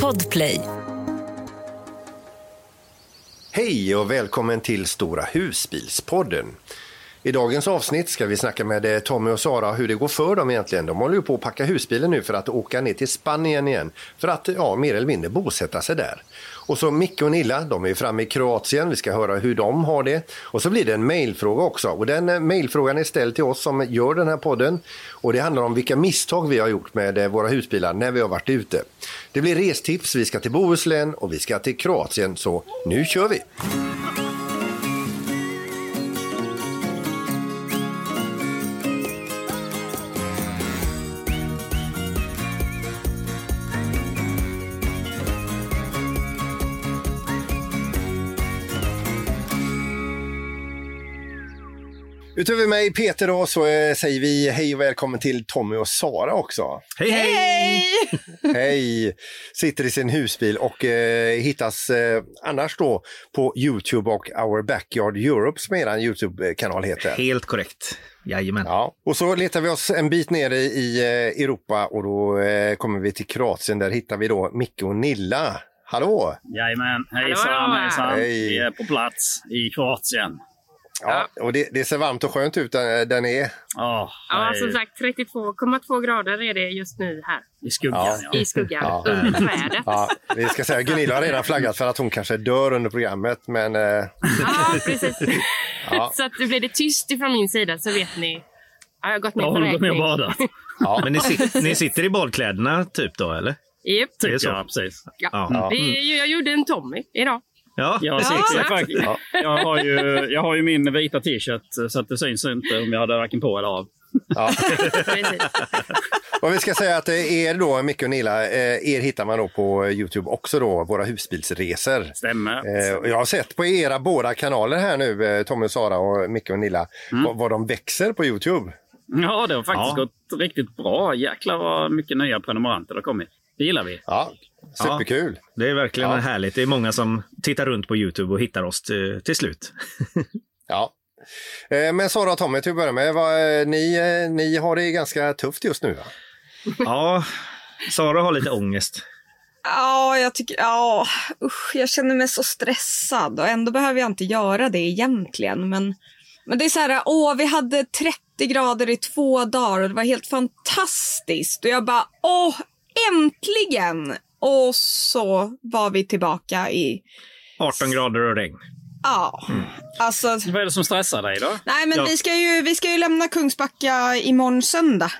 Podplay. Hej och välkommen till Stora husbilspodden. I dagens avsnitt ska vi snacka med eh, Tommy och Sara hur det går för dem egentligen. De håller ju på att packa husbilen nu för att åka ner till Spanien igen för att ja, mer eller mindre bosätta sig där. Och så Micke och Nilla, de är framme i Kroatien. Vi ska höra hur de har det. Och så blir det en mejlfråga också. Och den eh, mejlfrågan är ställd till oss som gör den här podden. Och det handlar om vilka misstag vi har gjort med eh, våra husbilar när vi har varit ute. Det blir restips, vi ska till Bohuslän och vi ska till Kroatien. Så nu kör vi! Utöver mig, Peter, då, så eh, säger vi hej och välkommen till Tommy och Sara också. Hej, hej! Hej! Sitter i sin husbil och eh, hittas eh, annars då på Youtube och Our Backyard Europe som er Youtube-kanal heter. Helt korrekt. Jajamän. Ja. Och så letar vi oss en bit ner i, i eh, Europa och då eh, kommer vi till Kroatien. Där hittar vi då Micke och Nilla. Hallå! Jajamän, hejsan hejsan. Hej. Vi är på plats i Kroatien. Ja, och det, det ser varmt och skönt ut där, ni är. Oh, Ja, som sagt 32,2 grader är det just nu här. I skuggan, ja. I skuggan, Ja. under trädet. Ja, vi ska säga Gunilla har redan flaggat för att hon kanske dör under programmet, men eh, Ja, precis. Ja. Så att det blir det tyst ifrån min sida så vet ni. Ja, jag har gått ner Jag på har gått ner och badat. ja. Men ni, sit, ni sitter i badkläderna typ då, eller? Japp. Det är så. ja, precis. Ja. Ja. Det, jag gjorde en Tommy idag. Ja, Jag, sitter, faktiskt, jag, har ju, jag har ju min vita t-shirt så att det syns inte om jag hade varken på eller av. ja. Och vi ska säga att er då, Micke och Nilla, eh, er hittar man då på Youtube också då, våra husbilsresor. Stämmer. Eh, jag har sett på era båda kanaler här nu, eh, Tommy och Sara och Micke och Nilla, vad, vad de växer på Youtube. Ja, det har faktiskt Ja. gått riktigt bra. Jäklar vad mycket nya prenumeranter det har kommit. Det gillar vi. Ja, superkul. det är verkligen Ja. härligt. Det är många som tittar runt på Youtube och hittar oss till, till slut. Ja. Eh, men Sara och Tommy, till att börja med, vad, eh, ni, eh, ni har det ganska tufft just nu va? Ja, Sara har lite ångest. Ja, jag tycker, ja, usch, jag känner mig så stressad och ändå behöver jag inte göra det egentligen. Men, men det är så här, åh, vi hade 30 grader i två dagar och det var helt fantastiskt. Och jag bara, åh, äntligen! Och så var vi tillbaka i, 18 grader och regn. ja, alltså. Vad är det som stressar dig då? Nej, men Ja. vi, ska ju, vi ska ju lämna Kungsbacka imorgon söndag.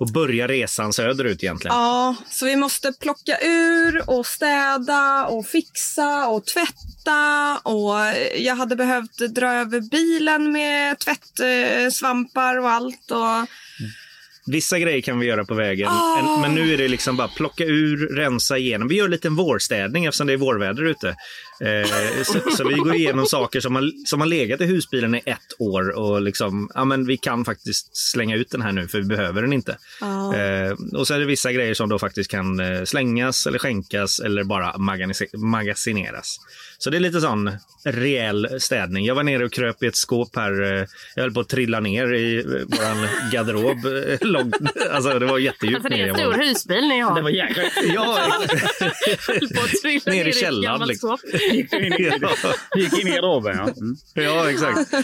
Och börja resan söderut egentligen. Ja, så vi måste plocka ur och städa och fixa och tvätta. Och jag hade behövt dra över bilen med tvättsvampar och allt. Och... Vissa grejer kan vi göra på vägen, Ah. en, men nu är det liksom bara plocka ur, rensa igenom. Vi gör en liten vårstädning eftersom det är vårväder ute. Eh, så, så vi går igenom saker som har, som har legat i husbilen i ett år och liksom, ja men vi kan faktiskt slänga ut den här nu för vi behöver den inte. Eh, och så är det vissa grejer som då faktiskt kan eh, slängas eller skänkas eller bara magasineras. Så det är lite sån rejäl städning. Jag var nere och kröp i ett skåp här. eh, Jag höll på att trilla ner i eh, våran garderob. eh, alltså det var jättedjupt Alltså det ner. är jag en stor husbil ni har. Det var jäkla... Ja, Ner i ner ett källaren, liksom. gick in i, gick in i garderoben. Ja. Mm. ja, exakt.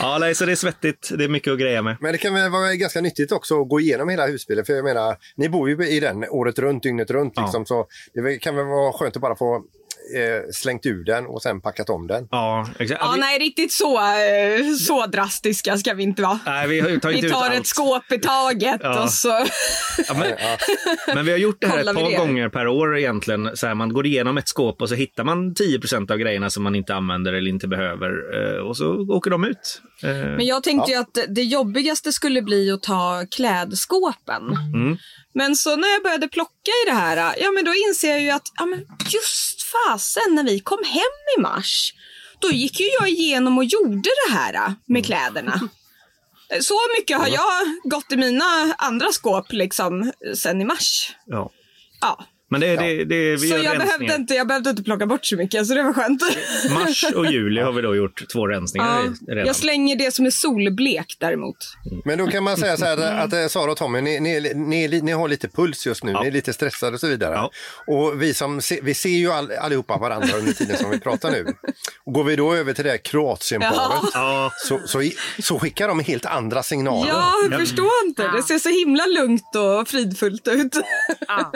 Ja, nej, så det är svettigt. Det är mycket att greja med. Men det kan väl vara ganska nyttigt också att gå igenom hela husbilen. För jag menar, ni bor ju i den året runt, dygnet runt. Ja. Liksom, så det kan väl vara skönt att bara få eh, slängt ur den och sen packat om den. Ja, exakt. Ja, vi, nej, riktigt så, eh, så drastiska ska vi inte vara. nej, vi har ju tagit Vi ut tar allt. ett skåp i taget Ja. och så... Ja, men, men vi har gjort det här Kollar ett par det? gånger per år egentligen. Så här, man går igenom ett skåp och så hittar man 10% av grejerna som man inte använder eller inte behöver. eh, Och så åker de ut. Eh, Men jag tänkte ju att det jobbigaste skulle bli att ta klädskåpen. Mm. Men så när jag började plocka i det här, ja men då inser jag ju att ja, men just fasen när vi kom hem i mars, då gick ju jag igenom och gjorde det här med kläderna. Så mycket har jag gått i mina andra skåp liksom sen i mars. ja. Ja. Men det, det, det, vi Så gör jag behövde, inte, jag behövde inte plocka bort så mycket, så det var skönt. Mars och juli har vi då gjort två rensningar Ja, redan. jag slänger det som är solblekt däremot. Men då kan man säga så här att, att eh, Sara och Tommy, ni, ni, ni, ni har lite puls just nu, Ja. ni är lite stressade och så vidare. Ja. Och vi, som se, vi ser ju all, allihopa varandra under tiden som vi pratar nu. Och går vi då över till det här Kroatienparet Ja, så, så, så skickar de helt andra signaler. Ja, jag förstår inte. Det ser så himla lugnt och fridfullt ut. Ja.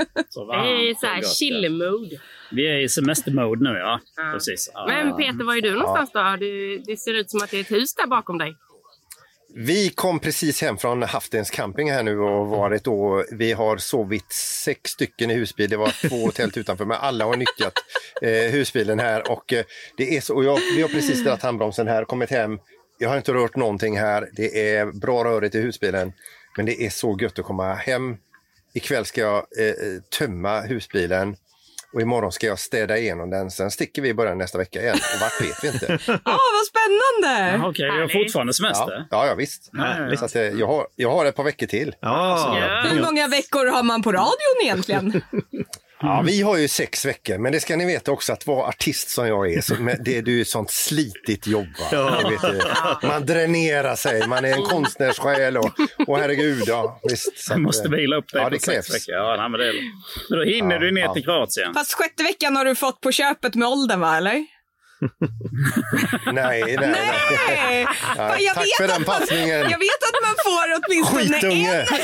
Varmt så här chill-mode. Vi är i semestermode nu, ja. Ja. Precis. Men Peter, var är du någonstans då? Du, det ser ut som att det är ett hus där bakom dig. Vi kom precis hem från Haftens camping här nu och varit då, vi har sovit sex stycken i husbil. Det var två tält utanför men alla har nyttjat eh, husbilen här och eh, det är så, och jag, vi har precis dragit handbromsen här, kommit hem. Jag har inte rört någonting här. Det är bra rörigt i husbilen men det är så gött att komma hem. Ikväll ska jag eh, tömma husbilen och imorgon ska jag städa igenom den. Sen sticker vi i början nästa vecka igen och vart vet vi inte. Åh, vad spännande! Jaha, Okej, vi har Härligt. fortfarande semester. Ja, ja, ja visst. Härligt. Så att, eh, jag, har, jag har ett par veckor till. ja. Ja. Hur många veckor har man på radion egentligen? Ja, vi har ju sex veckor, men det ska ni veta också att vara artist som jag är, så, det, det är ju ett sånt slitigt jobb. Ja. Det vet du. Man dränerar sig, man är en konstnärssjäl och, och herregud, ja visst. Så att, måste eh, vila upp dig Ja, på det sex veckor. Ja, nej, men, det, men då hinner Ja, du ner ja. till Kroatien. Fast sjätte veckan har du fått på köpet med åldern, va? Eller? Nej, nej, nej. Nej! Ja, jag tack vet för att den man- passningen. Jag vet att man får åtminstone en.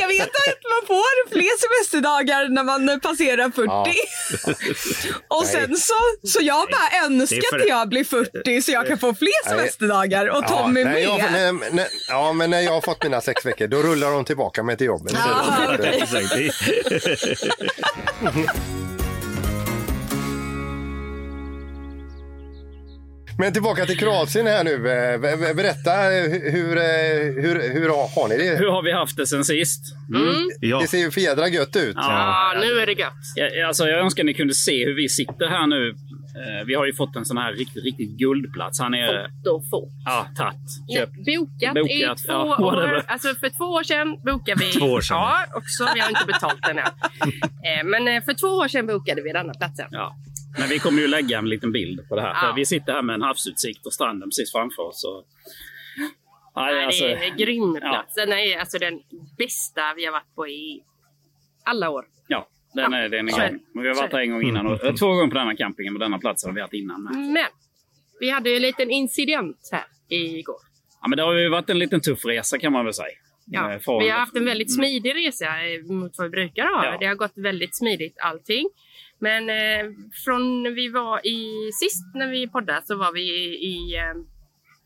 Jag vet att man får fler semesterdagar när man passerar 40. Och sen så, så jag bara önskar att jag blir 40 så jag kan få fler semesterdagar och Tommy ja, med. jag, nej, nej, ja, men när jag har fått mina sex veckor, då rullar de tillbaka mig till jobbet. Ja. Men tillbaka till Kroatien här nu. Eh, be- be- Berätta, eh, hur, eh, hur, hur har, har ni det? Hur har vi haft det sen sist? Ja. Det ser ju för jädra gött ut. Ja, nu är det gött. Jag, alltså, jag önskar ni kunde se hur vi sitter här nu. Vi har ju fått en sån här riktigt, riktigt guldplats här nere. Då få. Ja, tatt. Köp. Bokat, Bokat, i två ja, år. Alltså för två år sedan bokade vi. Två år sedan. Ja, också. Vi har inte betalt den än. Men för två år sedan bokade vi denna platsen. Ja. Men vi kommer ju lägga en liten bild på det här. Ja. För vi sitter här med en havsutsikt och stranden precis framför oss. Och... Nej, Nej, alltså, det är en grym ja. plats. Den är alltså den bästa vi har varit på i alla år. ja, den är, den är grym. Vi har varit är här en gång innan. Och, två gånger på denna campingen, men denna platsen har vi haft innan med. Men vi hade ju en liten incident här igår. Ja, men det har ju varit en liten tuff resa kan man väl säga. Ja, Eh, vi har haft en väldigt smidig resa eh, mot vad vi brukar ha. Ja. Det har gått väldigt smidigt allting. Men eh, från vi var i sist när vi poddade så var vi i, eh,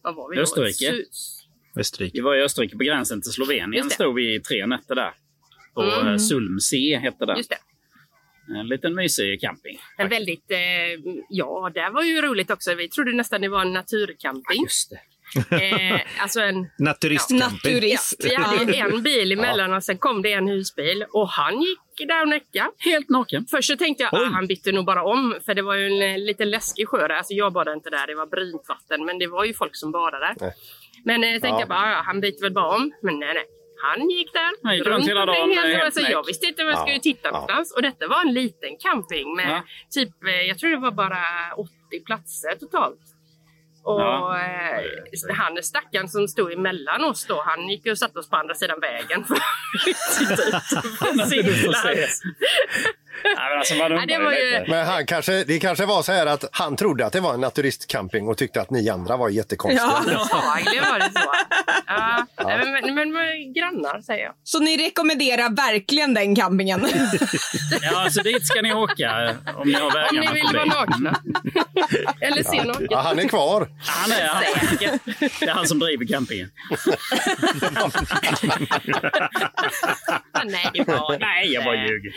vad var vi då? Österrike. Su- Österrike. Vi var i Österrike på gränsen till Slovenien. Just det. stod vi i tre nätter där. På Mm. mm. Sulmsee hette det. Just det. En liten mysig camping. En väldigt, eh, ja det var ju roligt också. Vi trodde nästan det var en naturcamping. Just det. Eh, alltså en Naturistcamping. Naturist. Vi hade en bil emellan och sen kom det en husbil och han gick där och näckade. Helt naken. Först så tänkte jag att ah, han bytte nog bara om för det var ju en eh, lite läskig sjö där. Alltså jag badade inte där, det var brynt vatten men det var ju folk som badade där. Nej. Men eh, tänkte Ja. jag bara, ah, han byter väl bara om. Men nej, nej. Han gick där. Han gick runt hela dagen, helt- helt alltså. Jag visste inte var jag Ja. skulle titta Ja. någonstans. Och detta var en liten camping med Ja. typ, eh, jag tror det var bara 80 platser totalt. Och Ja. eh, han stackaren som stod emellan oss då, han gick och satte oss på andra sidan vägen för att titta ut Nej, alltså, man Nej, det var ju. Men han kanske, det kanske var så här att han trodde att det var en naturistcamping och tyckte att ni andra var jättekonstiga. Ja. Antagligen var det så. Ja. Nej, Men, men, men, men grannar säger jag. Så ni rekommenderar verkligen den campingen? Ja, alltså dit ska ni åka om ni har Om vägarna ni vill vara nakna. Eller se naket. Ja, han är kvar. Han är, han, det är han som driver campingen. Nej, det var Nej, jag bara ljuger.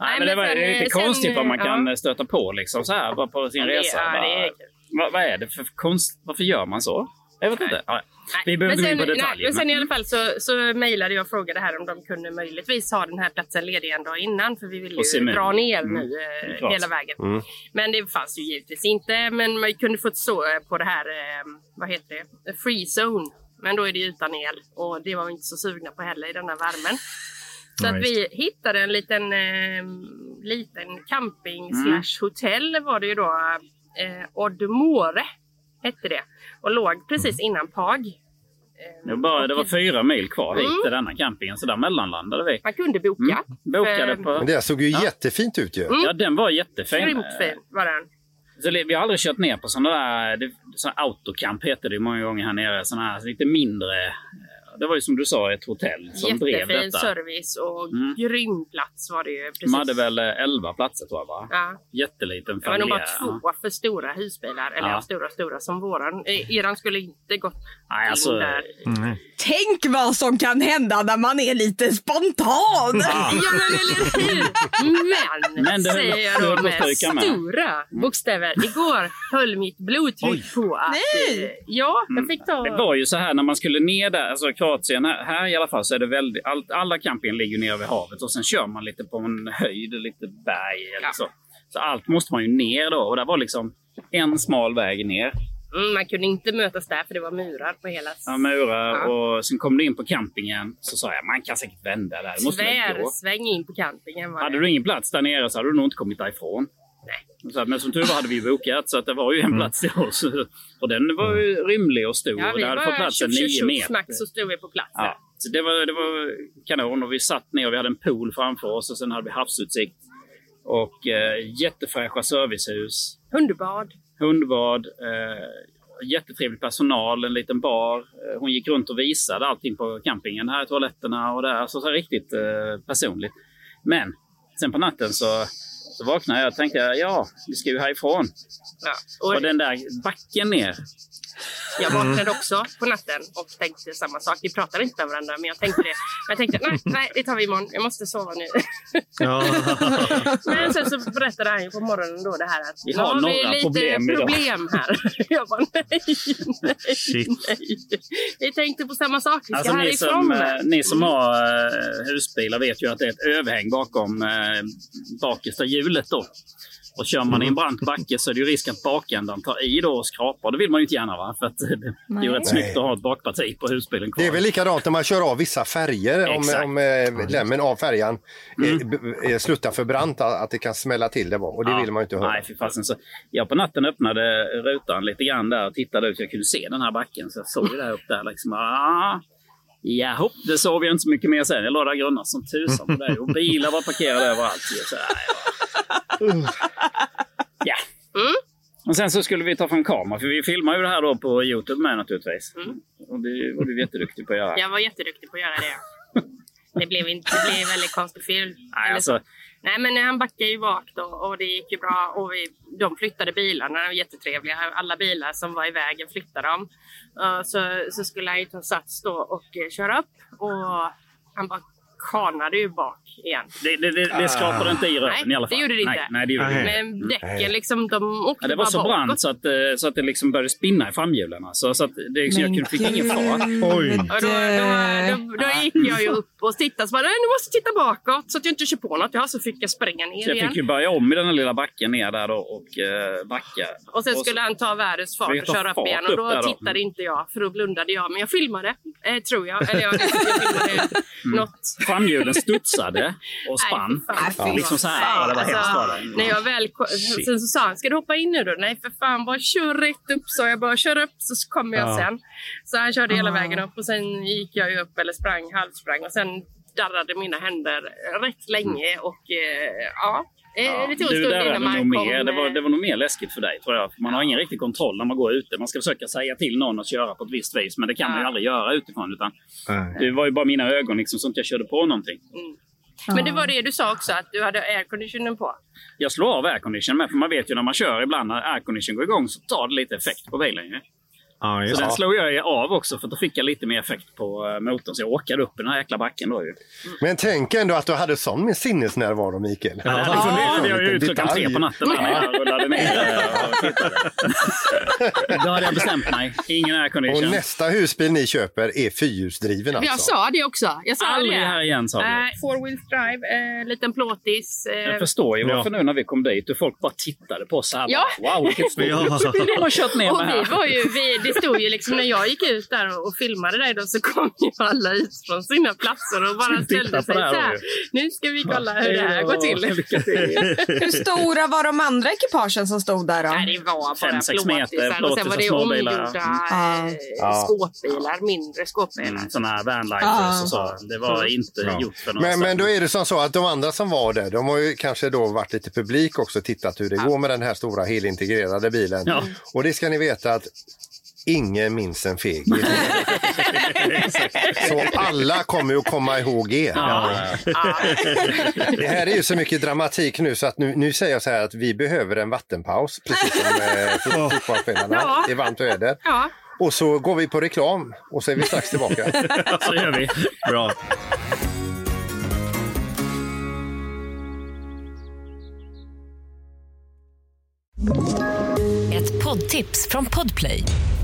Nej, Nej, men det var sen, lite eh, sen, konstigt vad man eh, kan ja. stöta på liksom så här bara på sin Ja, det- resa. ja, är Bara, vad, vad är det för konst? Varför gör man så? Jag vet inte. Ja, vi Nej, behöver inte gå in sen, på nej, detaljer. men sen men- i alla fall så, så mejlade jag och frågade här om de kunde möjligtvis ha den här platsen ledig en dag innan för vi ville ju dra ner Mm. nu eh, hela vägen. Mm. Men det fanns ju givetvis inte. Men man kunde fått stå eh, på det här, eh, vad heter det, free zone. Men då är det utan el och det var vi inte så sugna på heller i denna värmen. Så Ja, att vi hittade en liten, eh, liten camping Mm. slash hotell var det ju då. Eh, Oddmore hette det. Och låg precis innan Pag. Eh, Det var, bara, det var fyra mil kvar hit Mm. till denna campingen, så där mellanlandade vi. Man kunde boka. Mm. Bokade För- på... Men det såg ju Ja. jättefint ut ju. Mm. Ja, den var jättefin. Grymt fin var den. Så vi har aldrig kört ner på sådana där, det, såna autocamp heter det ju många gånger här nere. Sådana här lite mindre. Eh, Det var ju som du sa ett hotell som drev Jättefin detta. service och Mm. grym plats var det ju. Precis. De hade väl eh, 11 platser tror jag va? Ja. Jätteliten Det var nog bara två för stora husbilar. Eller Ja. ja. stora stora som våran. Eh, Eran skulle inte gått Nej, alltså, in där. Mm. Tänk vad som kan hända när man är lite spontan! Ja men eller hur! Men, Men det säger jag då med stora bokstäver. Igår höll mitt blodtryck på att... Nej! eh, Ja, jag fick ta... Det var ju så här när man skulle ner där, alltså Kroatien, här, i alla fall så är det väldigt, all, alla campingen ligger nere vid havet och sen kör man lite på en höjd, lite berg eller Ja. så. Så allt måste man ju ner då och det var liksom en smal väg ner. Mm, man kunde inte mötas där för det var murar på hela... Ja, murar Ja. och sen kom du in på campingen så sa jag man kan säkert vända där. Tvärsväng in på campingen var Hade det. du ingen plats där nere så hade du nog inte kommit därifrån. Nej. Så, men som tur var hade vi bokat så att det var ju en Mm. plats till oss. Och den var ju rymlig och stor. Ja, och vi hade fått var plats en tjoff, tjoff, nio tjoff, meter. smack så stod vi på plats. Ja, så det, var, det var kanon och vi satt ner och vi hade en pool framför oss och sen hade vi havsutsikt. Och eh, jättefräscha servicehus, Hundbad. hundbad, eh, jättetrevlig personal, en liten bar. Eh, hon gick runt och visade allting på campingen. Här är toaletterna och där. Så, så riktigt eh, personligt. Men sen på natten så, så vaknade jag och tänkte ja, vi ska ju härifrån. Ja. Och Och den där backen ner. Jag vaknade också på natten och tänkte samma sak. Vi pratade inte med varandra, men jag tänkte det. Jag tänkte nej, nej, det tar vi imorgon. Jag måste sova nu. Ja. Men sen så berättade han ju på morgonen då det här att Vi har vi några lite problem idag." problem här. Jag bara nej, nej, Shit. nej. Vi tänkte på samma sak. Vi ska Alltså ni härifrån. som, eh, ni som har eh, husbilar vet ju att det är ett överhäng bakom eh, bakersta hjulet då. Och kör man i en brant backe så är det ju risk att bakändan tar i då och skrapar. Det vill man ju inte gärna va? För att det, det är ju rätt snyggt att ha ett bakparti på husbilen kvar. Det är väl likadant när man kör av vissa färger. Om, Exakt. om eh, lämmen av färjan eh, b- eh, sluttar för brant, att det kan smälla till det. var. Och det Ja. vill man ju inte höra. Nej, för fasen. Så jag på natten öppnade rutan lite grann där och tittade ut. Jag kunde se den här backen. Så jag såg ju där upp där liksom. Ah, Jaha, det sov jag inte så mycket mer sen. Jag låg där och grunnade som tusan på det. Och bilar var parkerade överallt. Så, ja. Mm. Och sen så skulle vi ta fram kamera, för vi filmar ju det här då på Youtube med naturligtvis. Mm. Och det var du jätteduktig på att göra. Jag var jätteduktig på att göra det. Det blev, inte, det blev väldigt konstig film. Nej, alltså, Nej, men han backade ju bak då och det gick ju bra. Och vi, de flyttade bilarna, de var jättetrevliga. Alla bilar som var i vägen flyttade de. Uh, eh, så, så skulle han ju ta sats då och eh, köra upp. Och han bara kanade ju bak igen. det, det, det, det skrapade inte i röven Nej, i alla fall. det gjorde det inte. Nej, nej, det gjorde det Nej. inte. Men däcken liksom, de åkte Ja, det var bara så bakåt. brant så att, eh, så att det liksom började spinna i framhjulen. Alltså, så att det, så jag kunde- fick ingen fart. Oj. Och då, då, då, då gick jag ju upp och tittade. Så bara, nej, nu måste jag titta bakåt så att jag inte kör på något. Ja, så fick jag springa ner Så jag igen. fick ju börja om i den här lilla backen ner där då och eh, backa. Och sen så- skulle han ta världens fart och köra upp igen. Och då då. tittade inte jag, för då blundade jag. Men jag filmade, eh, tror jag. Eller jag, jag filmade något. Framhjulen studsade och spann. Nej, fan. Liksom så här. Ja, det var Alltså, hemskt var det. När jag väl ko- sen så sa han, ska du hoppa in nu då? Nej för fan, bara kör rätt upp. Så jag bara, kör upp så kommer jag Ja. sen. Så han körde hela Ah. vägen upp och sen gick jag ju upp, eller sprang, halvsprang. Och sen darrade mina händer rätt länge och eh, ja. Eh, Ja, det tog en stund innan man kom. mer, det, var, eh, det var nog mer läskigt för dig tror jag. Man har ingen riktig kontroll när man går ute. Man ska försöka säga till någon att köra på ett visst vis. Men det kan man ju Ja. aldrig göra utifrån. Utan Nej. det var ju bara mina ögon liksom, som jag körde på någonting. Men det var det du sa också, att du hade airconditionen på. Jag slår av aircondition med, för man vet ju när man kör ibland när aircondition går igång så tar det lite effekt på bilen. Ja, Så den slog jag av också för då fick jag lite mer effekt på eh, motorn. Så jag åkade upp i den här jäkla backen då ju. Men tänk ändå att du hade sån med sinnesnärvaro, Mikael. Ja, det funderade jag ju ut klockan tre på natten när jag rullade ner och tittade. Då hade jag bestämt mig. Ingen Och aircondition. nästa husbil ni köper är fyrhjulsdriven alltså? Jag sa det också. Jag sa Aldrig det. här igen sa du. Eh, four wheel drive, eh, liten plåtis. Eh, Jag förstår ju Ja. varför nu när vi kom dit och folk bara tittade på oss så här. Ja. Bara, wow, vilket stort Ja. de har kört ner och med vi här. var ju, vi, det stod ju liksom när jag gick ut där och, och filmade dig då så kom ju alla ut från sina platser och bara ställde sig så här. Nu ska vi kolla hur det här går till. Hur stora var de andra ekipagen som stod där då? Nej, det var bara Fem, sex meter plåtisar och sen var det omgjorda Ja. eh, Ja. skåpbilar, mindre skåpbilar. Mm, såna här vanlighters Ja. och så. Det var inte Ja. gjort för några Men, men då är det som så att de andra som var där, de har ju kanske då varit lite publik också och tittat hur det går med den här stora helintegrerade bilen. Ja. Och det ska ni veta att ingen minns en fegis. så alla kommer att komma ihåg er. Det här är ju så mycket dramatik nu så att nu, nu säger jag så här att vi behöver en vattenpaus, precis som eh, fot- fotbollsspelarna. Ja. Det är varmt väder. Ja. Och så går vi på reklam och så är vi strax tillbaka. Så gör vi. Bra. Ett poddtips från Podplay.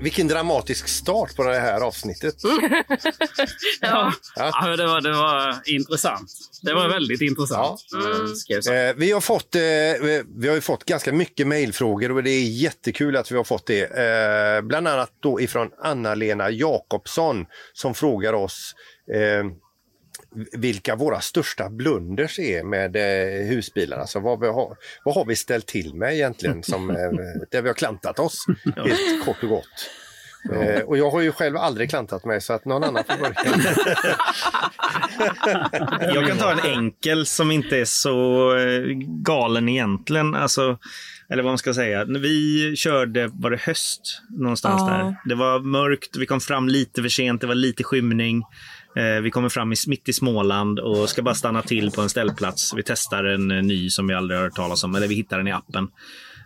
Vilken dramatisk start på det här avsnittet. Ja. Ja, men det, var, det var intressant. Det var väldigt intressant. Mm. Ska jag säga. Eh, vi, har fått, eh, vi har ju fått ganska mycket mejlfrågor och det är jättekul att vi har fått det. Eh, bland annat då ifrån Anna-Lena Jakobsson som frågar oss eh, vilka våra största blunders är med eh, husbilarna. Alltså vad, vi har, vad har vi ställt till med egentligen som, eh, där vi har klantat oss, helt kort och gott. Eh, och jag har ju själv aldrig klantat mig så att någon annan får börja. Jag kan ta en enkel som inte är så eh, galen egentligen. Alltså, eller vad man ska säga. När Vi körde, var det höst någonstans Ja. där? Det var mörkt, vi kom fram lite för sent, det var lite skymning. Eh, vi kommer fram i, mitt i Småland och ska bara stanna till på en ställplats. Vi testar en eh, ny som vi aldrig har hört talas om, eller vi hittar den i appen.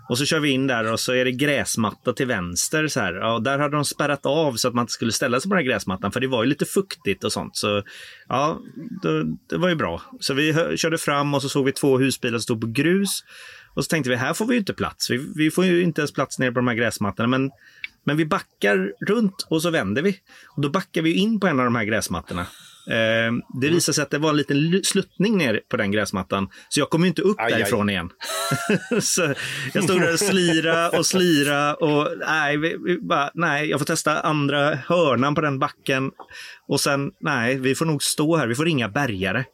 Och så kör vi in där och så är det gräsmatta till vänster. Så här. Ja, och där hade de spärrat av så att man inte skulle ställa sig på den här gräsmattan för det var ju lite fuktigt och sånt. Så ja, det, det var ju bra. Så vi körde fram och så såg vi två husbilar som stod på grus. Och så tänkte vi, här får vi ju inte plats. Vi, vi får ju inte ens plats nere på de här gräsmattorna. Men, men vi backar runt och så vänder vi. Och då backar vi in på en av de här gräsmattorna. Eh, det visade sig att det var en liten sluttning ner på den gräsmattan. Så jag kom inte upp Aj, aj. därifrån igen. så jag stod där och slira och slira och nej, vi, vi bara, nej, jag får testa andra hörnan på den backen. Och sen, nej, vi får nog stå här, vi får ringa bärgare.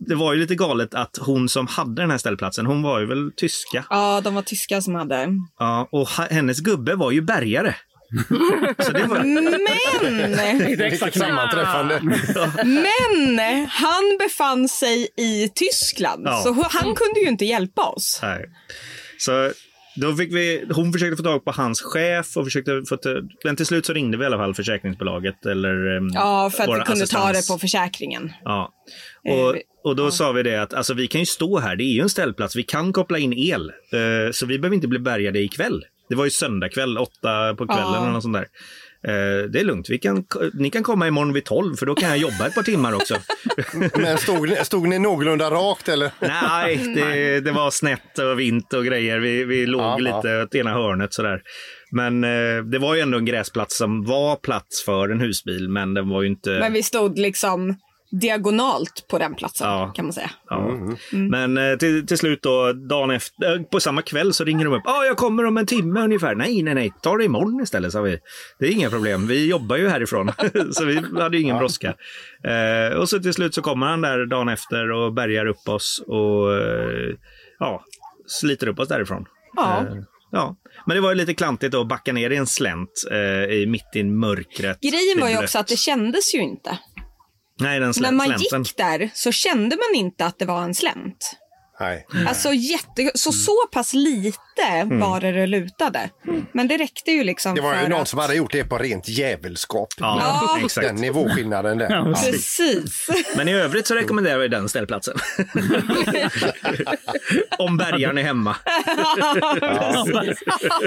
Eh, Det var ju lite galet att hon som hade den här ställplatsen, hon var ju väl tyska. Ja, de var tyskar som hade. Ja, och hennes gubbe var ju bärgare. Så det var, Men, Vilket sammanträffande. men han befann sig i Tyskland Ja. så han kunde ju inte hjälpa oss. Nej. Så då fick vi, hon försökte få tag på hans chef och försökte få ta- men till slut så ringde vi i alla fall försäkringsbolaget eller em, Ja, för att vi kunde ta assistans. det på försäkringen. Ja. Eh, Och, vi- och då sa vi det att alltså, vi kan ju stå här, det är ju en ställplats, vi kan koppla in el. Eh, så vi behöver inte bli bärgade ikväll. Det var ju söndag kväll, åtta på kvällen Ja. eller något sånt där. Eh, det är lugnt, vi kan, ni kan komma imorgon vid tolv för då kan jag jobba ett par timmar också. Men stod, ni- stod ni någorlunda rakt eller? Nej, det, det var snett och vint och grejer. Vi, vi låg Ja, lite åt ena hörnet sådär. Men eh, det var ju ändå en gräsplats som var plats för en husbil, men den var ju inte... Men vi stod liksom diagonalt på den platsen Ja. kan man säga. Ja. Men eh, till, till slut då, dagen efter, eh, på samma kväll så ringer de upp. Ja, jag kommer om en timme ungefär. Nej, nej, nej, ta det imorgon istället, sa vi. Det är inga problem, vi jobbar ju härifrån. så vi hade ju ingen brådska. Eh, och så till slut så kommer han där dagen efter och bärgar upp oss och eh, ja, sliter upp oss därifrån. Ja. Eh, ja. Men det var ju lite klantigt då att backa ner i en slänt eh, i mitt i mörkret. Grejen var ju också att det kändes ju inte. Nej, den slä- När man slänten. gick där så kände man inte att det var en slänt. Nej. Alltså jätte... Så så pass lite var det det lutade. Men det räckte ju liksom Det var ju någon att... som hade gjort det på rent jävelskap. Ja, Den exakt. nivåskillnaden där. Ja, Precis. Men i övrigt så rekommenderar vi den ställplatsen. Om bärgaren är hemma.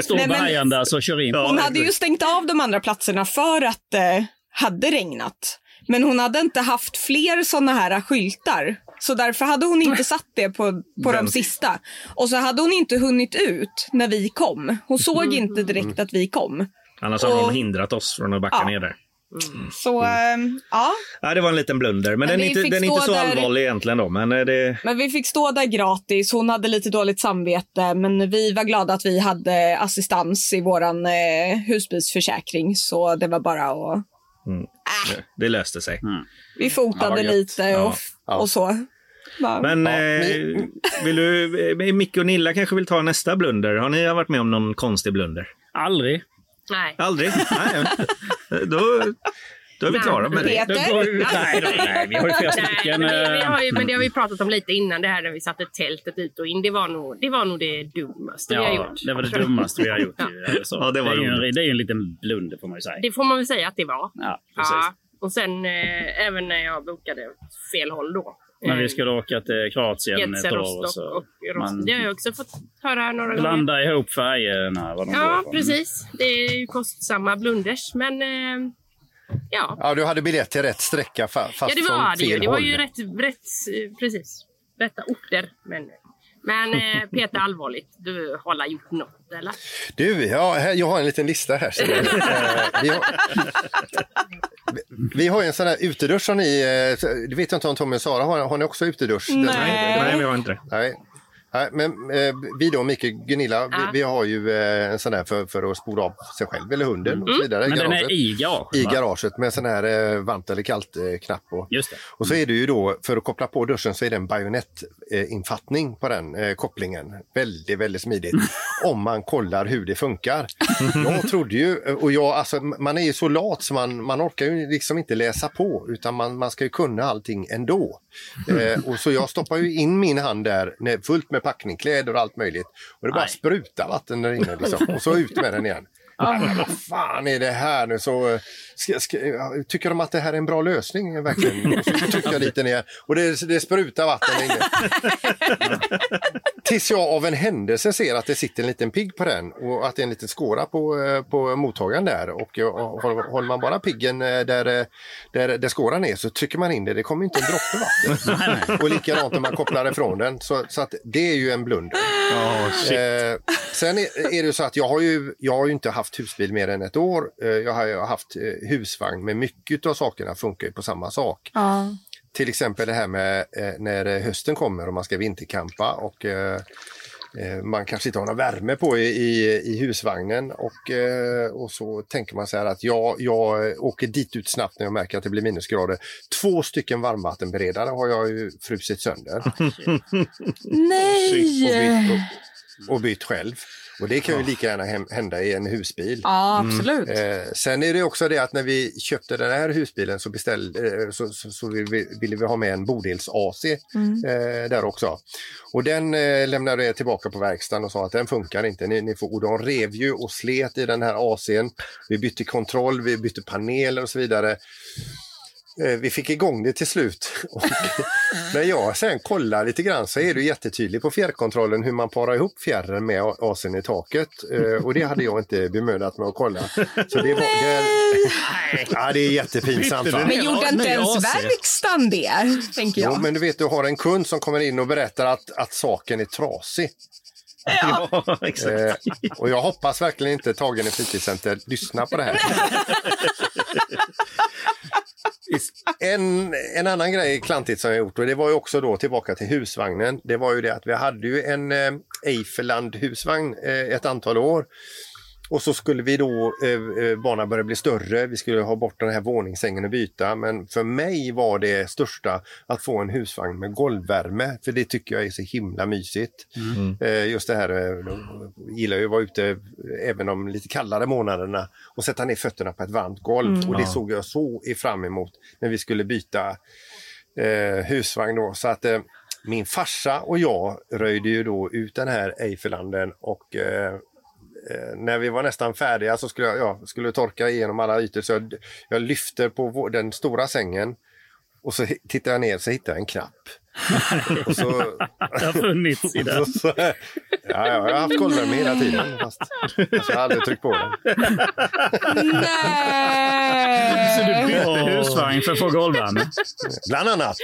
Står bärgaren där så kör in. Hon hade ju stängt av de andra platserna för att det hade regnat. Men hon hade inte haft fler såna här skyltar. Så därför hade hon inte satt det på, på de sista. Och så hade hon inte hunnit ut när vi kom. Hon såg inte direkt att vi kom. Annars hade Och- de hindrat oss från att backa Ja. ner där. Så ehm, ja, Ja, det var en liten blunder. Men, Men den är inte, den är inte så där- allvarlig egentligen då. Men eh, det... men vi fick stå där gratis. Hon hade lite dåligt samvete, men vi var glada att vi hade assistans i våran eh, husbilsförsäkring. Så det var bara att... det- Det löste sig. Vi fotade Ja, lite och, Ja, ja. och så. Bara- Men Ja, eh, vill du, eh, Micke och Nilla kanske vill ta nästa blunder. Har ni varit med om någon konstig blunder? Aldrig. Nej. Aldrig? Nej. Då, då är vi klara med det. Peter? Nej, vi har ju flera Nej, stycken. men, det, eh, har ju, men det har vi pratat om lite innan, det här när vi satte tältet ut och in. Det var nog det, var nog det dummaste vi har Ja, gjort. det var det dummaste vi har gjort. så. Ja, det var är ju en, det är en liten blunder får man ju säga. Det får man väl säga att det var. Ja, precis. Ja. Och sen eh, även när jag bokade fel håll då. När vi Eh, skulle åka till Kroatien ett år och så och man Det har jag också fått höra några gånger. blanda ihop färgerna. Vad de Ja, precis. Det är ju kostsamma blunders, men eh, ja. Ja, du hade biljett till rätt sträcka fa- fast Ja, det från var det ju. Det var ju rätt, rätt precis. Rätta orter. Men, men eh, Peter, allvarligt, du har la gjort något, eller? Du, ja, jag har en liten lista här. du. Eh, vi, har, vi har ju en sån här utedusch som ni, eh, det vet jag inte om Tommy och Sara har, har ni också utedusch? Nej, nej, vi har inte det. Nej. Nej, men eh, vi då, Micke, Gunilla, Ja. vi, vi har ju eh, en sån där för, för att spola av sig själv eller hunden och så vidare. i Men den garaget. är i garaget. I va? garaget med sån här eh, varmt eller kallt eh, knapp. Och, Just det. och så är det ju då, för att koppla på duschen så är det en bajonettinfattning på den eh, kopplingen. Väldigt, väldigt smidigt. om man kollar hur det funkar. jag trodde ju, och jag, alltså, man är ju så lat så man, man orkar ju liksom inte läsa på utan man, man ska ju kunna allting ändå. Eh, och så jag stoppar ju in min hand där när, fullt med packning, kläder och allt möjligt. Och det bara sprutar vatten där inne liksom. Och så ut med den igen. Vad fan är det här nu? Så, eh, ska, ska, tycker de att det här är en bra lösning? eh, Verkligen? Och så trycker jag lite ner och det, det sprutar vatten inne. Tills jag av en händelse ser att det sitter en liten pigg på den och att det är en liten skåra på, eh, på mottagaren där. Och, eh, och håller håller man bara piggen eh, där, eh, där, där skåran är så trycker man in det. Det kommer inte en droppe vatten. och likadant när man kopplar ifrån den. Så, så att det är ju en blunder. Eh, sen är, är det så att jag har ju, jag har ju inte haft husbil mer än ett år. Eh, jag har ju haft eh, husvagn, men mycket av sakerna funkar ju på samma sak. Ja. Till exempel det här med eh, när eh, hösten kommer och man ska vinterkampa och eh, eh, man kanske inte har någon värme på i, i, i husvagnen och, eh, och så tänker man så här att jag, jag åker dit ut snabbt när jag märker att det blir minusgrader. Två stycken varmvattenberedare har jag ju frusit sönder och Nej! bytt, och, och bytt själv. Och det kan ju lika gärna hända i en husbil. Ja, absolut. Eh, sen är det också det att när vi köpte den här husbilen så, beställ, eh, så, så, så ville, vi, ville vi ha med en bodels-AC eh, där också. Och den lämnade jag tillbaka på verkstaden och sa att den funkar inte. Ni, ni får, och de rev ju och slet i den här AC'n. Vi bytte kontroll, vi bytte paneler och så vidare. Eh, Vi fick igång det till slut. Och när jag sen kollar lite grann så är det jättetydligt på fjärrkontrollen hur man parar ihop fjärren med AC'n i taket. Eh, Och det hade jag inte bemödat mig att kolla. Så det, var, det, ja, det är jättepinsamt. Va? Men gjorde inte ens verkstaden det, tänker Jo, jag. men du vet, du har en kund som kommer in och berättar att, att saken är trasig. Ja, exakt. Eh, och jag hoppas verkligen inte Tagen i fritidscenter lyssnar på det här. En, en annan grej klantigt som jag gjort och det var ju också då tillbaka till husvagnen. Det var ju det att vi hade ju en eh, Eifeland husvagn eh, ett antal år. Och så skulle vi då, eh, eh, banan började bli större, vi skulle ha bort den här våningssängen och byta. Men för mig var det största att få en husvagn med golvvärme, för det tycker jag är så himla mysigt. Eh, just det här, eh, jag gillar ju att vara ute även de lite kallare månaderna och sätta ner fötterna på ett varmt golv. Och det såg jag så fram emot när vi skulle byta eh, husvagn då. Så att, eh, min farsa och jag röjde ju då ut den här Eiffelanden och eh, Eh, när vi var nästan färdiga så skulle jag ja, skulle torka igenom alla ytor så jag, jag lyfter på vår, den stora sängen och så tittar jag ner så hittar jag en knapp. och så, Det har funnits i den. så, ja, ja, jag har haft golvvärme hela tiden fast, fast jag har aldrig tryckt på den. Nej! Så du bytte husvagn för att få golvvärme? Bland annat.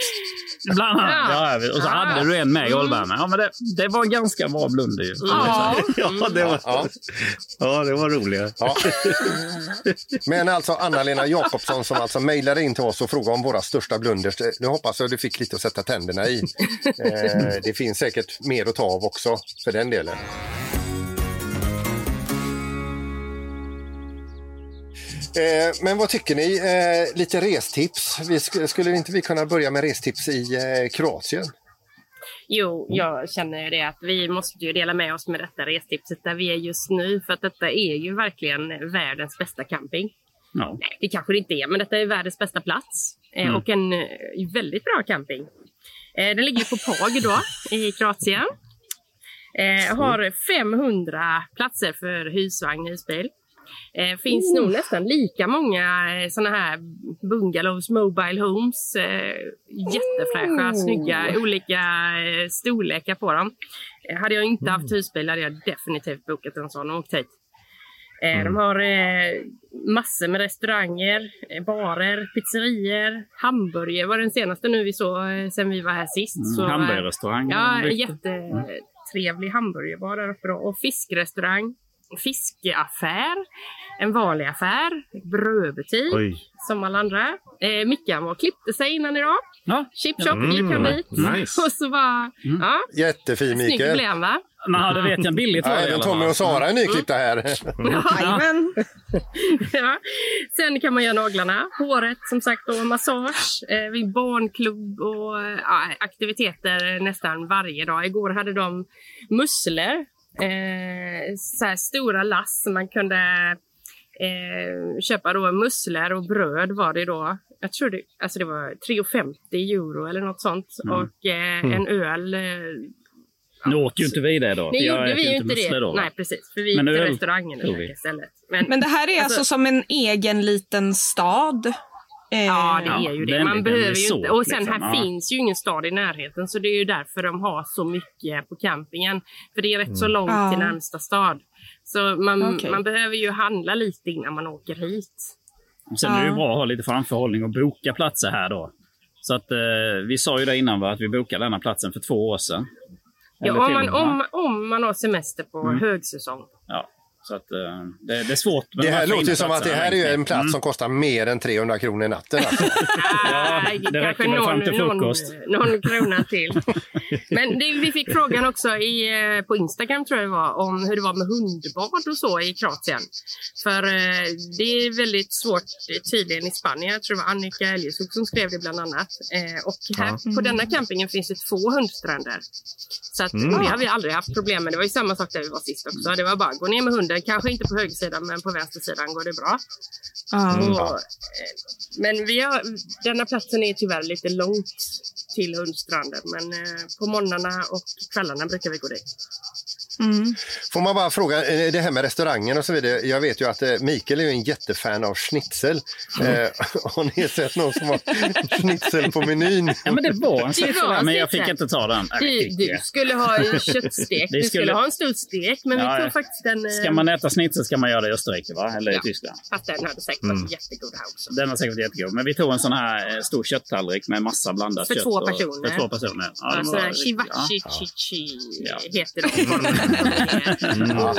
Bland annat. Ja. och så hade du en med golvvärme. Ja, men det, det var ganska bra blunder ju. Ja. Ja, det var, Ja. ja, det var roliga. Ja. Men alltså Anna-Lena Jakobsson som alltså mejlade in till oss och frågade om våra största blunders. Nu hoppas jag du fick lite att sätta tänderna i. Eh, det finns säkert mer att ta av också för den delen. Eh, men vad tycker ni? Eh, lite restips. Vi sk- skulle inte vi kunna börja med restips i eh, Kroatien? Jo, jag känner det att vi måste ju dela med oss med detta restipset där vi är just nu. För att detta är ju verkligen världens bästa camping. Ja. Nej, det kanske det inte är, men detta är världens bästa plats. Eh, Mm. Och en eh, väldigt bra camping. Eh, Den ligger på Pag då, i Kroatien. Eh, har 500 platser för husvagn, husbil. Eh, finns nog nästan lika många eh, såna här bungalows, mobile homes. Eh, jättefräscha, snygga, olika eh, storlekar på dem. Eh, hade jag inte haft husbil hade jag definitivt bokat en sån och åkt hit. Eh, De har eh, massor med restauranger, eh, barer, pizzerior, hamburgare var den senaste nu vi såg sen vi var här sist. Så, eh, Hamburgerrestaurang. Ja, jättetrevlig hamburgerbar där uppe då. Och fiskrestaurang, fiskeaffär, en vanlig affär, brödbutik Oj. som alla andra. Eh, Mickan var och klippte sig innan idag. Ja. Chip shop Mm, gick han dit. nice. Och så var, ja, Jättefin snygg Mikael. blev han va? Nej, det vet jag. Billigt var det även Tommy och Sara är nyklippta här. Jajamän. ja. Sen kan man göra naglarna, håret som sagt och massage, eh, barnklubb och eh, ja, aktiviteter nästan varje dag. Igår hade de musslor, eh, så här stora lass som man kunde eh, köpa då musslor och bröd var det då. Jag tror det, alltså det var 3,50 euro eller något sånt. Och eh, en öl. Eh, Nu åt ju inte vi det då. det jag gjorde vi ju inte det. Då? Nej precis, för vi gick till restaurangen vi. istället. Men, Men det här är alltså, Alltså- som en egen liten stad. Eh, Ja, det Ja, är ju det Man behöver ju inte. Och sen liksom. här Ja. finns ju ingen stad i närheten, så det är ju därför de har så mycket på campingen. För det är rätt så långt Ja. till närmsta stad. Så man, Okej. man behöver ju handla lite innan man åker hit. Och Sen är det ju bra att ha lite framförhållning och boka platser här då. Så att eh, vi sa ju det innan va, att vi bokade denna platsen för två år sedan. Ja, om, man, om, om man har semester på Mm. högsäsong. Ja, så att eh, det, det är svårt. med Det de här låter ju som att det här är en plats Mm. som kostar mer än 300 kronor i natten. Alltså. Ja, det kanske räcker väl fram till frukost. Någon, någon krona till. Men det, vi fick frågan också i, eh, på Instagram tror jag det var om hur det var med hundbad och så i Kroatien. För eh, det är väldigt svårt tydligen i Spanien. Jag tror det var Annika Elgeskog som skrev det bland annat. Eh, och här på denna campingen finns det två hundstränder. Så att, Mm. det har vi aldrig haft problem med. Det var ju samma sak där vi var sist också. Det var bara gå ner med hunden, kanske inte på högersidan men på vänstersidan går det bra. Ja. Och, eh, men vi har, denna platsen är tyvärr lite långt till hundstranden. Men eh, på morgnarna och kvällarna brukar vi gå dit. Mm. Får man bara fråga, eh, det här med restaurangen och så vidare. Jag vet ju att eh, Mikael är en jättefan av schnitzel. Mm. Eh, har ni sett någon som har schnitzel på menyn? Ja, men det var en Det schnitzel men jag fick inte ta den. Du, du skulle ha en köttstek. Du skulle ha en stor stek. Men Ja, vi tog faktiskt en... Ska man äta schnitzel ska man göra det i Österrike va? eller Ja. i Tyskland. Fast den hade säkert varit jättegod här också. Den var säkert jättegod. Men vi tog en sån här stor kötttallrik med massa blandat För kött. två och- personer. För två personer. Ja, här var- chivachi ja. chichi Ja. heter de. Mm. Oh,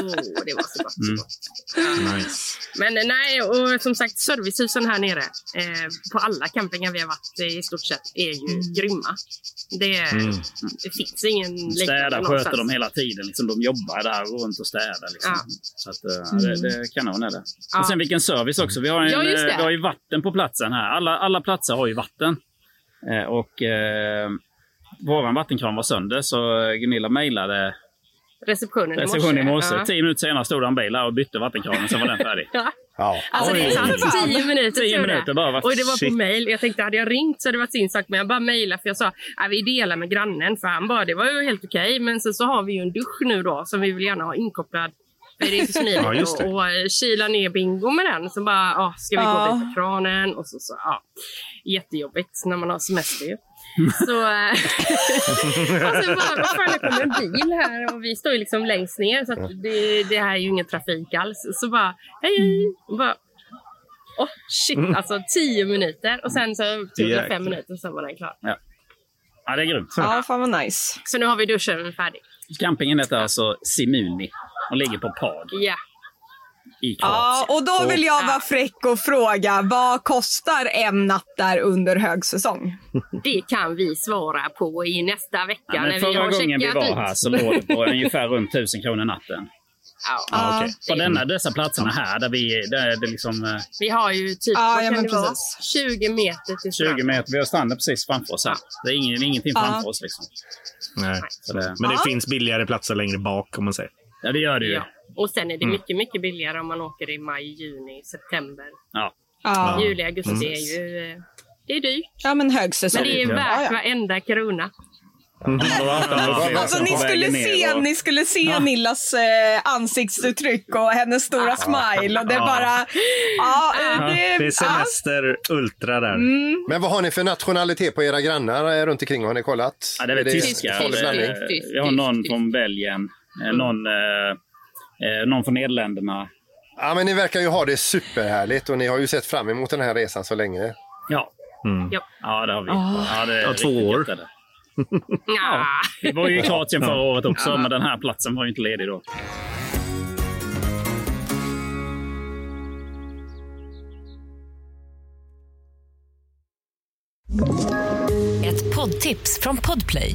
det var så gott. Så Mm. gott. Nice. Men nej, och som sagt servicehusen här nere eh, på alla campingar vi har varit i stort sett är ju grymma. Det, Mm. det finns ingen liknande Städa sköter de hela tiden. Liksom, de jobbar där runt och städar. Liksom. Ja. Så att, eh, det, det är kanon är det. Ja. Och sen vilken service också. Vi har, en, Ja, eh, vi har ju vatten på platsen här. Alla, alla platser har ju vatten. Eh, och eh, våran vattenkran var sönder så Gunilla mejlade receptionen, Reception i morse. Ja. Tio minuter senare stod det en bil där och bytte vattenkranen, sen var den färdig. Ja. Ja. Alltså det Oj. satt tio minuter Tio minuter bara? Och det var Shit. på mail. Jag tänkte hade jag ringt så hade det varit sin sak. Men jag bara mejlade för jag sa att vi delar med grannen. För han bara det var ju helt okej. Men sen så har vi ju en dusch nu då som vi vill gärna ha inkopplad. Det är så. Ja, just det. och, och kyla ner bingo med den. Så bara, ah, ska vi gå Ja. och byta kranen? Och så, så, ja. Jättejobbigt när man har semester ju. Så, eh, och sen bara, vad fan det kommer en bil här och vi står ju liksom längst ner så att det, det här är ju ingen trafik alls. Så bara, hej hej. Och bara, oh, shit, alltså tio minuter och sen så tog det fem minuter och sen var den klar. Ja, det är grymt. Ja, fan vad nice. Så nu har vi duschen färdig. Campingen heter alltså Simuni och ligger på Pag Ja. i Ja, Kroatien. och då vill jag vara fräck och fråga, vad kostar en natt där under högsäsong? Det kan vi svara på i nästa vecka Ja, när vi förra har gången vi checkat var ut. här så låg det på ungefär runt 1000 kronor natten. Ja. Ja, okej. På denna, dessa platserna här, där vi där är det liksom eh, Vi har ju typ Ja, vad ja, kan men det vara? precis. 20 meter till 20 stranden. meter. Vi har stranden precis framför oss här. Det är ingen, ingenting Ja. framför oss. Liksom. Nej. Det, Men det Ja. finns billigare platser längre bak om man säger. Ja, det gör det ju. Ja. Och sen är det Mm. mycket, mycket billigare om man åker i maj, juni, september. Ja. Ja, Juli, augusti Mm. är ju... eh, Det är dyrt. ja men högsäsong. Men det är värt Ja, varenda krona. Alltså, ni, skulle se, ni skulle se Nillas eh, ansiktsuttryck och hennes stora smile. Och det är bara... Ja, eh, Ja, det, det är ja. semester ultra där. Men vad har ni för nationalitet på era grannar eh, runt omkring? Har ni kollat? Ja, det är väl tyskar. farlig Tysk, blandning? tysk, tysk, Vi har någon från Belgien, eh, någon, eh, eh, någon från Nederländerna. Ja, men ni verkar ju ha det superhärligt och ni har ju sett fram emot den här resan så länge. Ja, Mm. Ja. ja det har vi. Ja, det är Ja, två år. gött. Ja. Vi var ju i Kroatien förra året också, men den här platsen var ju inte ledig då. Ett poddtips från Podplay.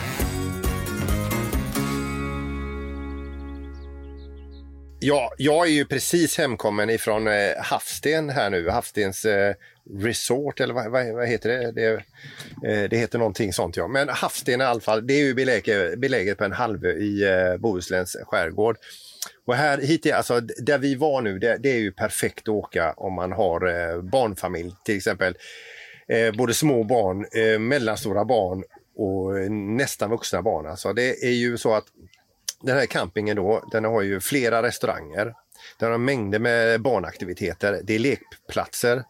Ja, jag är ju precis hemkommen ifrån eh, Havsten här nu. Havstens eh, Resort eller vad, vad, vad heter det? Det, eh, det heter någonting sånt ja. Men Havsten i alla fall, det är ju beläget, beläget på en halvö i eh, Bohusläns skärgård. Och här hit är, alltså, där vi var nu, det, det är ju perfekt att åka om man har eh, barnfamilj till exempel. Eh, både små barn, eh, mellanstora barn och eh, nästan vuxna barn. Alltså, det är ju så att den här campingen då, den har ju flera restauranger. Den har mängder med barnaktiviteter. Det är lekplatser,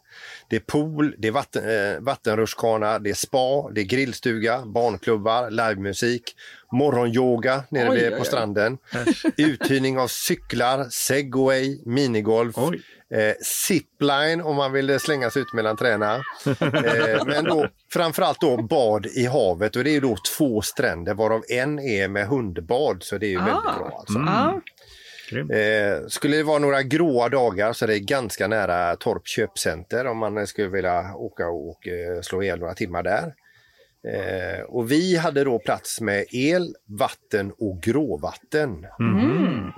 det är pool, det är vatten, eh, vattenrutschkana, det är spa, det är grillstuga, barnklubbar, livemusik, morgonyoga nere Oj, vid, oj, på oj. stranden, uthyrning av cyklar, segway, minigolf, Oj. Eh, zipline om man vill slänga sig ut mellan träna. Eh, men då framförallt då bad i havet och det är ju då två stränder varav en är med hundbad så det är ju väldigt Ah. bra. Alltså. Ja. Eh, skulle det vara några gråa dagar så är det ganska nära Torp köpcenter om man skulle vilja åka och eh, slå ihjäl några timmar där. Eh, och vi hade då plats med el, vatten och gråvatten.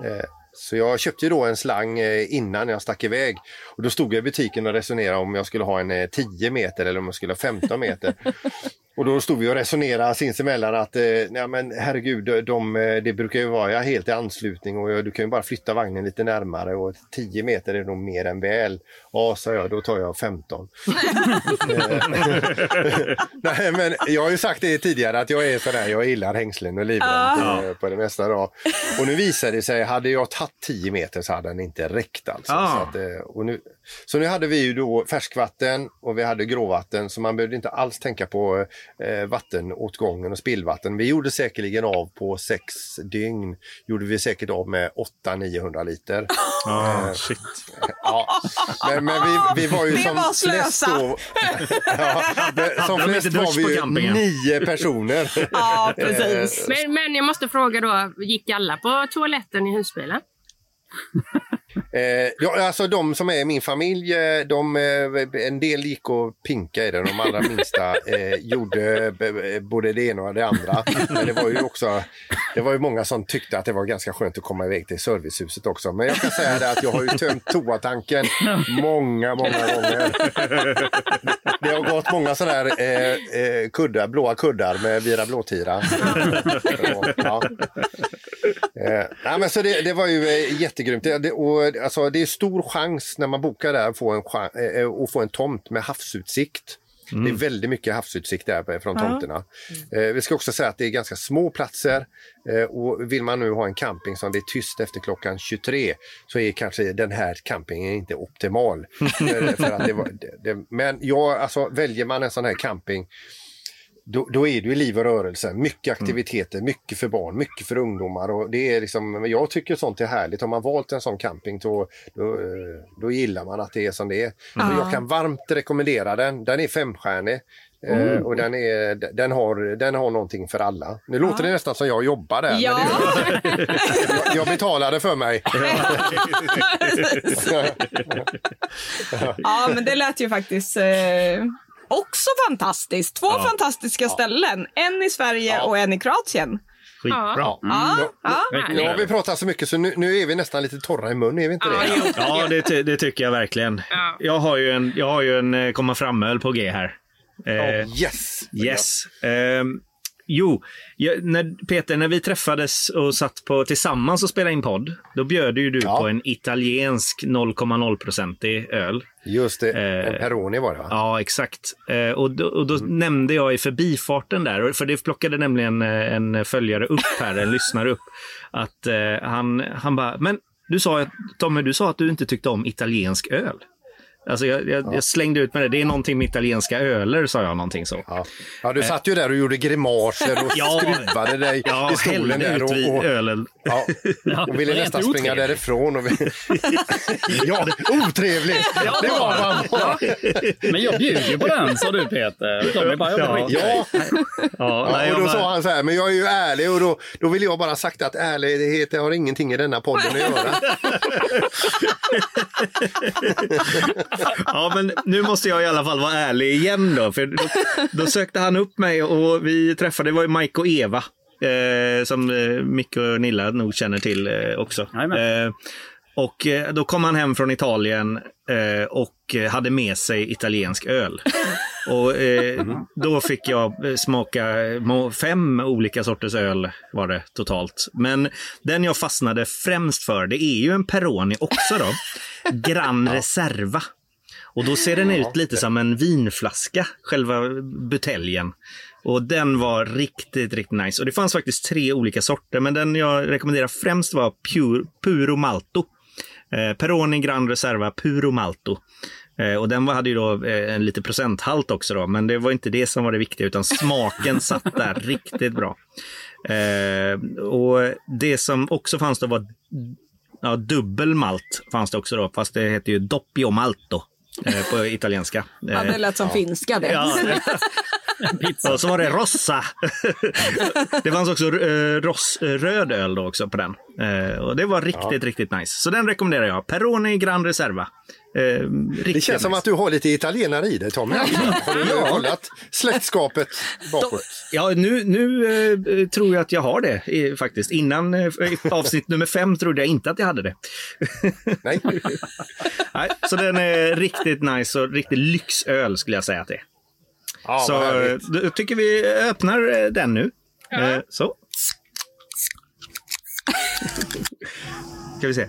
Eh, så jag köpte ju då en slang eh, innan jag stack iväg. Och då stod jag i butiken och resonerade om jag skulle ha en eh, 10 meter eller om jag skulle ha 15 meter. Och då stod vi och resonerade sinsemellan att eh, nej men herregud, de, de, eh, det brukar ju vara helt i anslutning och du kan ju bara flytta vagnen lite närmare och 10 meter är nog mer än väl. Ja, sa jag, då tar jag 15. nej, men jag har ju sagt det tidigare att jag är sådär, jag gillar hängslen och livrem eh, på det mesta. Då. Och nu visade det sig, hade jag tagit 10 meter så hade den inte räckt alltså. Ah. Så att, eh, och nu, Så nu hade vi ju då färskvatten och vi hade gråvatten så man behövde inte alls tänka på eh, vattenåtgången och spillvatten. Vi gjorde säkerligen av på sex dygn, gjorde vi säkert av med 800-900 liter. Ah, shit. Ja, men, men vi, vi var ju Det som var flest då. ja, men som flest var vi ju nio personer. Ja, precis. Men, men jag måste fråga då, gick alla på toaletten i husbilen? Eh, ja, alltså de som är i min familj, eh, de, eh, en del gick och pinka i det, de allra minsta eh, gjorde eh, både det ena och det andra. Men det var ju också, det var ju många som tyckte att det var ganska skönt att komma iväg till servicehuset också. Men jag kan säga det att jag har ju tömt toatanken många, många gånger. Det har gått många sådana här eh, kuddar, blåa kuddar med Vira Blåtira. Ja. Eh, nej, men så det, det var ju eh, jättegrymt. Det, det, och, alltså, det är stor chans när man bokar där att få en, eh, eh, att få en tomt med havsutsikt. Det är väldigt mycket havsutsikt där från tomterna. Eh, vi ska också säga att det är ganska små platser eh, och vill man nu ha en camping som det är tyst efter klockan 23 så är kanske den här campingen inte optimal. för, för att det var, det, det, men ja, alltså, väljer man en sån här camping då, då är det ju liv och rörelse, mycket aktiviteter, mycket för barn, mycket för ungdomar. Och det är liksom, jag tycker sånt är härligt. Har man valt en sån camping då, då, eh, då gillar man att det är som det är. Så jag kan varmt rekommendera den. Den är femstjärnig. eh, Och den, är, den, har, den har någonting för alla. Nu låter det nästan som jag jobbar där. Ja. Det, jag, jag betalade för mig. ja, men det lät ju faktiskt eh, också fantastiskt. Två fantastiska ställen. En i Sverige och en i Kroatien. Skitbra. Ja, ja. Nu har vi pratat så mycket så nu, nu är vi nästan lite torra i mun, är vi inte Ja, det? Ja, det, ty- det tycker jag verkligen. Ja. Jag har ju en, jag har ju en eh, komma fram-öl på G här. Eh, Yes! Yes. Ehm, jo, jag, när, Peter, när vi träffades och satt på, tillsammans och spelade in podd, då bjöd ju du Ja. på en italiensk 0,0-procentig öl. Just det, Eh, en Peroni var det va? Ja, exakt. Eh, och då, och då nämnde jag i förbifarten där, för det plockade nämligen eh, en följare upp här, en lyssnare upp, att eh, han, han bara, men du sa, Tommy, du sa att du inte tyckte om italiensk öl. Alltså jag, jag, jag slängde ut med det. Det är någonting med italienska öler, sa jag någonting så. Ja. ja, du satt ju där och gjorde grimaser och Ja. skruvade dig Ja, i stolen där och, och, ölen. ja, och ville nästan springa otrevligt. därifrån. Och ja, otrevligt! Det var man. Men jag bjuder ju på den, sa du Peter. Bara, Ja. Ja, Ja, ja, och då sa han så här, men jag är ju ärlig och då, då vill jag bara sagt att ärlighet har ingenting i denna podden att göra. Ja, men nu måste jag i alla fall vara ärlig igen då. För då, då sökte han upp mig och vi träffade, det var ju Mike och Eva. Eh, som eh, Micke och Nilla nog känner till eh, också. Eh, och eh, då kom han hem från Italien eh, och hade med sig italiensk öl. Och då fick jag smaka fem olika sorters öl var det totalt. Men den jag fastnade främst för, det är ju en Peroni också då. Gran Reserva. Och då ser den ut lite som en vinflaska, själva buteljen. Och den var riktigt, riktigt nice. Och det fanns faktiskt tre olika sorter, men den jag rekommenderar främst var Pure, Puro Malto. Eh, Peroni Gran Reserva Puro Malto. Eh, och den var, hade ju då eh, en lite procenthalt också då, men det var inte det som var det viktiga, utan smaken satt där riktigt bra. Eh, och det som också fanns då var ja, dubbel malt fanns det också då, fast det heter ju doppio malto på italienska. Ja, det lät som finska det. Ja. Och så var det rossa. det fanns också eh, ross, eh, röd öl då också på den. Eh, och det var riktigt, riktigt nice. Så den rekommenderar jag. Peroni Gran Reserva. Eh, Det känns som nice. att du har lite italienare i dig Tommy. Har du kollat släktskapet bakåt? Ja, nu, nu eh, tror jag att jag har det eh, faktiskt. Innan eh, avsnitt nummer fem trodde jag inte att jag hade det. Nej. Nej, så den är riktigt nice och riktigt lyxöl skulle jag säga att det är. Ja, så eh, då tycker vi öppnar eh, den nu. Eh, Så. Ska vi se.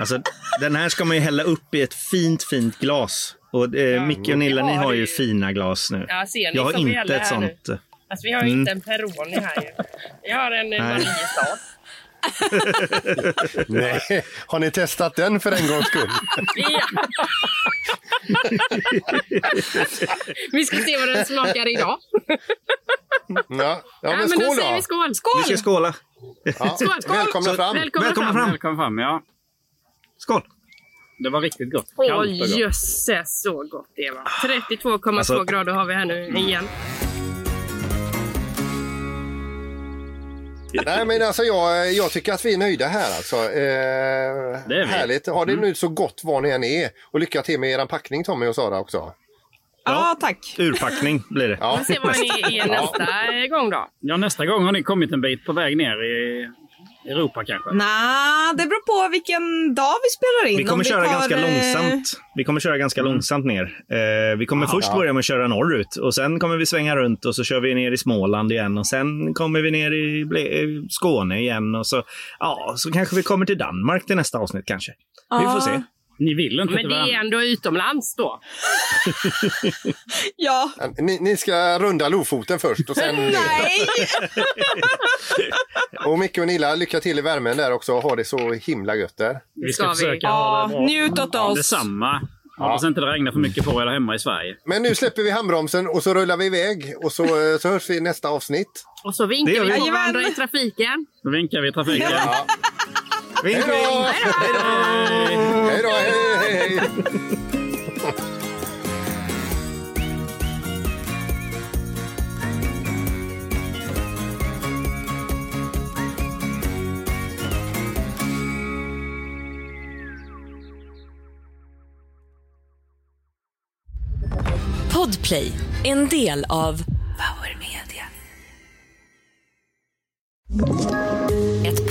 Alltså, den här ska man ju hälla upp i ett fint, fint glas. Och eh, Micke och Nilla, Ja, ni har ju fina glas nu. Ja, ser ni Jag har inte ett nu? sånt. Alltså, vi har ju Mm. inte en Peroni här ju. Vi har en Nej. Mariestad. Nej, har ni testat den för en gångs skull? Ja. vi ska se vad den smakar idag. Ja, ja Ja, men men skål då säger vi skål. Vi ska skåla. Ja. Skål, skål. Välkomna fram! Välkomna, Välkomna fram. fram. Välkommen fram, ja. Skål! Det var riktigt gott. Åh jösses så gott det var. 32,2 Alltså- grader har vi här nu igen. Nej, men alltså jag, jag tycker att vi är nöjda här alltså. Eh, är vi. Härligt. Ha det nu så gott var ni än är. Och lycka till med er packning Tommy och Sara också. Ja, tack. Urpackning blir det. Ja. Vi får se vad ni är nästa gång då. Ja, nästa gång har ni kommit en bit på väg ner i Europa kanske. Nej, det beror på vilken dag vi spelar in. Vi kommer Om köra tar, ganska eh, långsamt. Vi kommer köra ganska långsamt ner. Eh, vi kommer först börja med att köra norrut och sen kommer vi svänga runt och så kör vi ner i Småland igen och sen kommer vi ner i Ble- eh, Skåne igen och så, ja, så kanske vi kommer till Danmark till nästa avsnitt kanske. Vi får se. Ni vill inte Men det är ändå utomlands då. Ja. Ni, ni ska runda Lofoten först och sen... Nej! och Micke och Nilla, lycka till i värmen där också. Ha det så himla gött där. Vi ska ska vi. försöka ha Ja, det bra. njut åt Ja, oss. detsamma. Hoppas inte det regnar för mycket på er hemma i Sverige. Men nu släpper vi handbromsen och så rullar vi iväg och så, eh, så hörs vi i nästa avsnitt. Och så vinkar vi vi. på varandra i trafiken. Då vinkar vi i trafiken. Ja. Vink, Hej då! vink. Hej då! Hej, hej, hej! Podplay, en del av Power Media.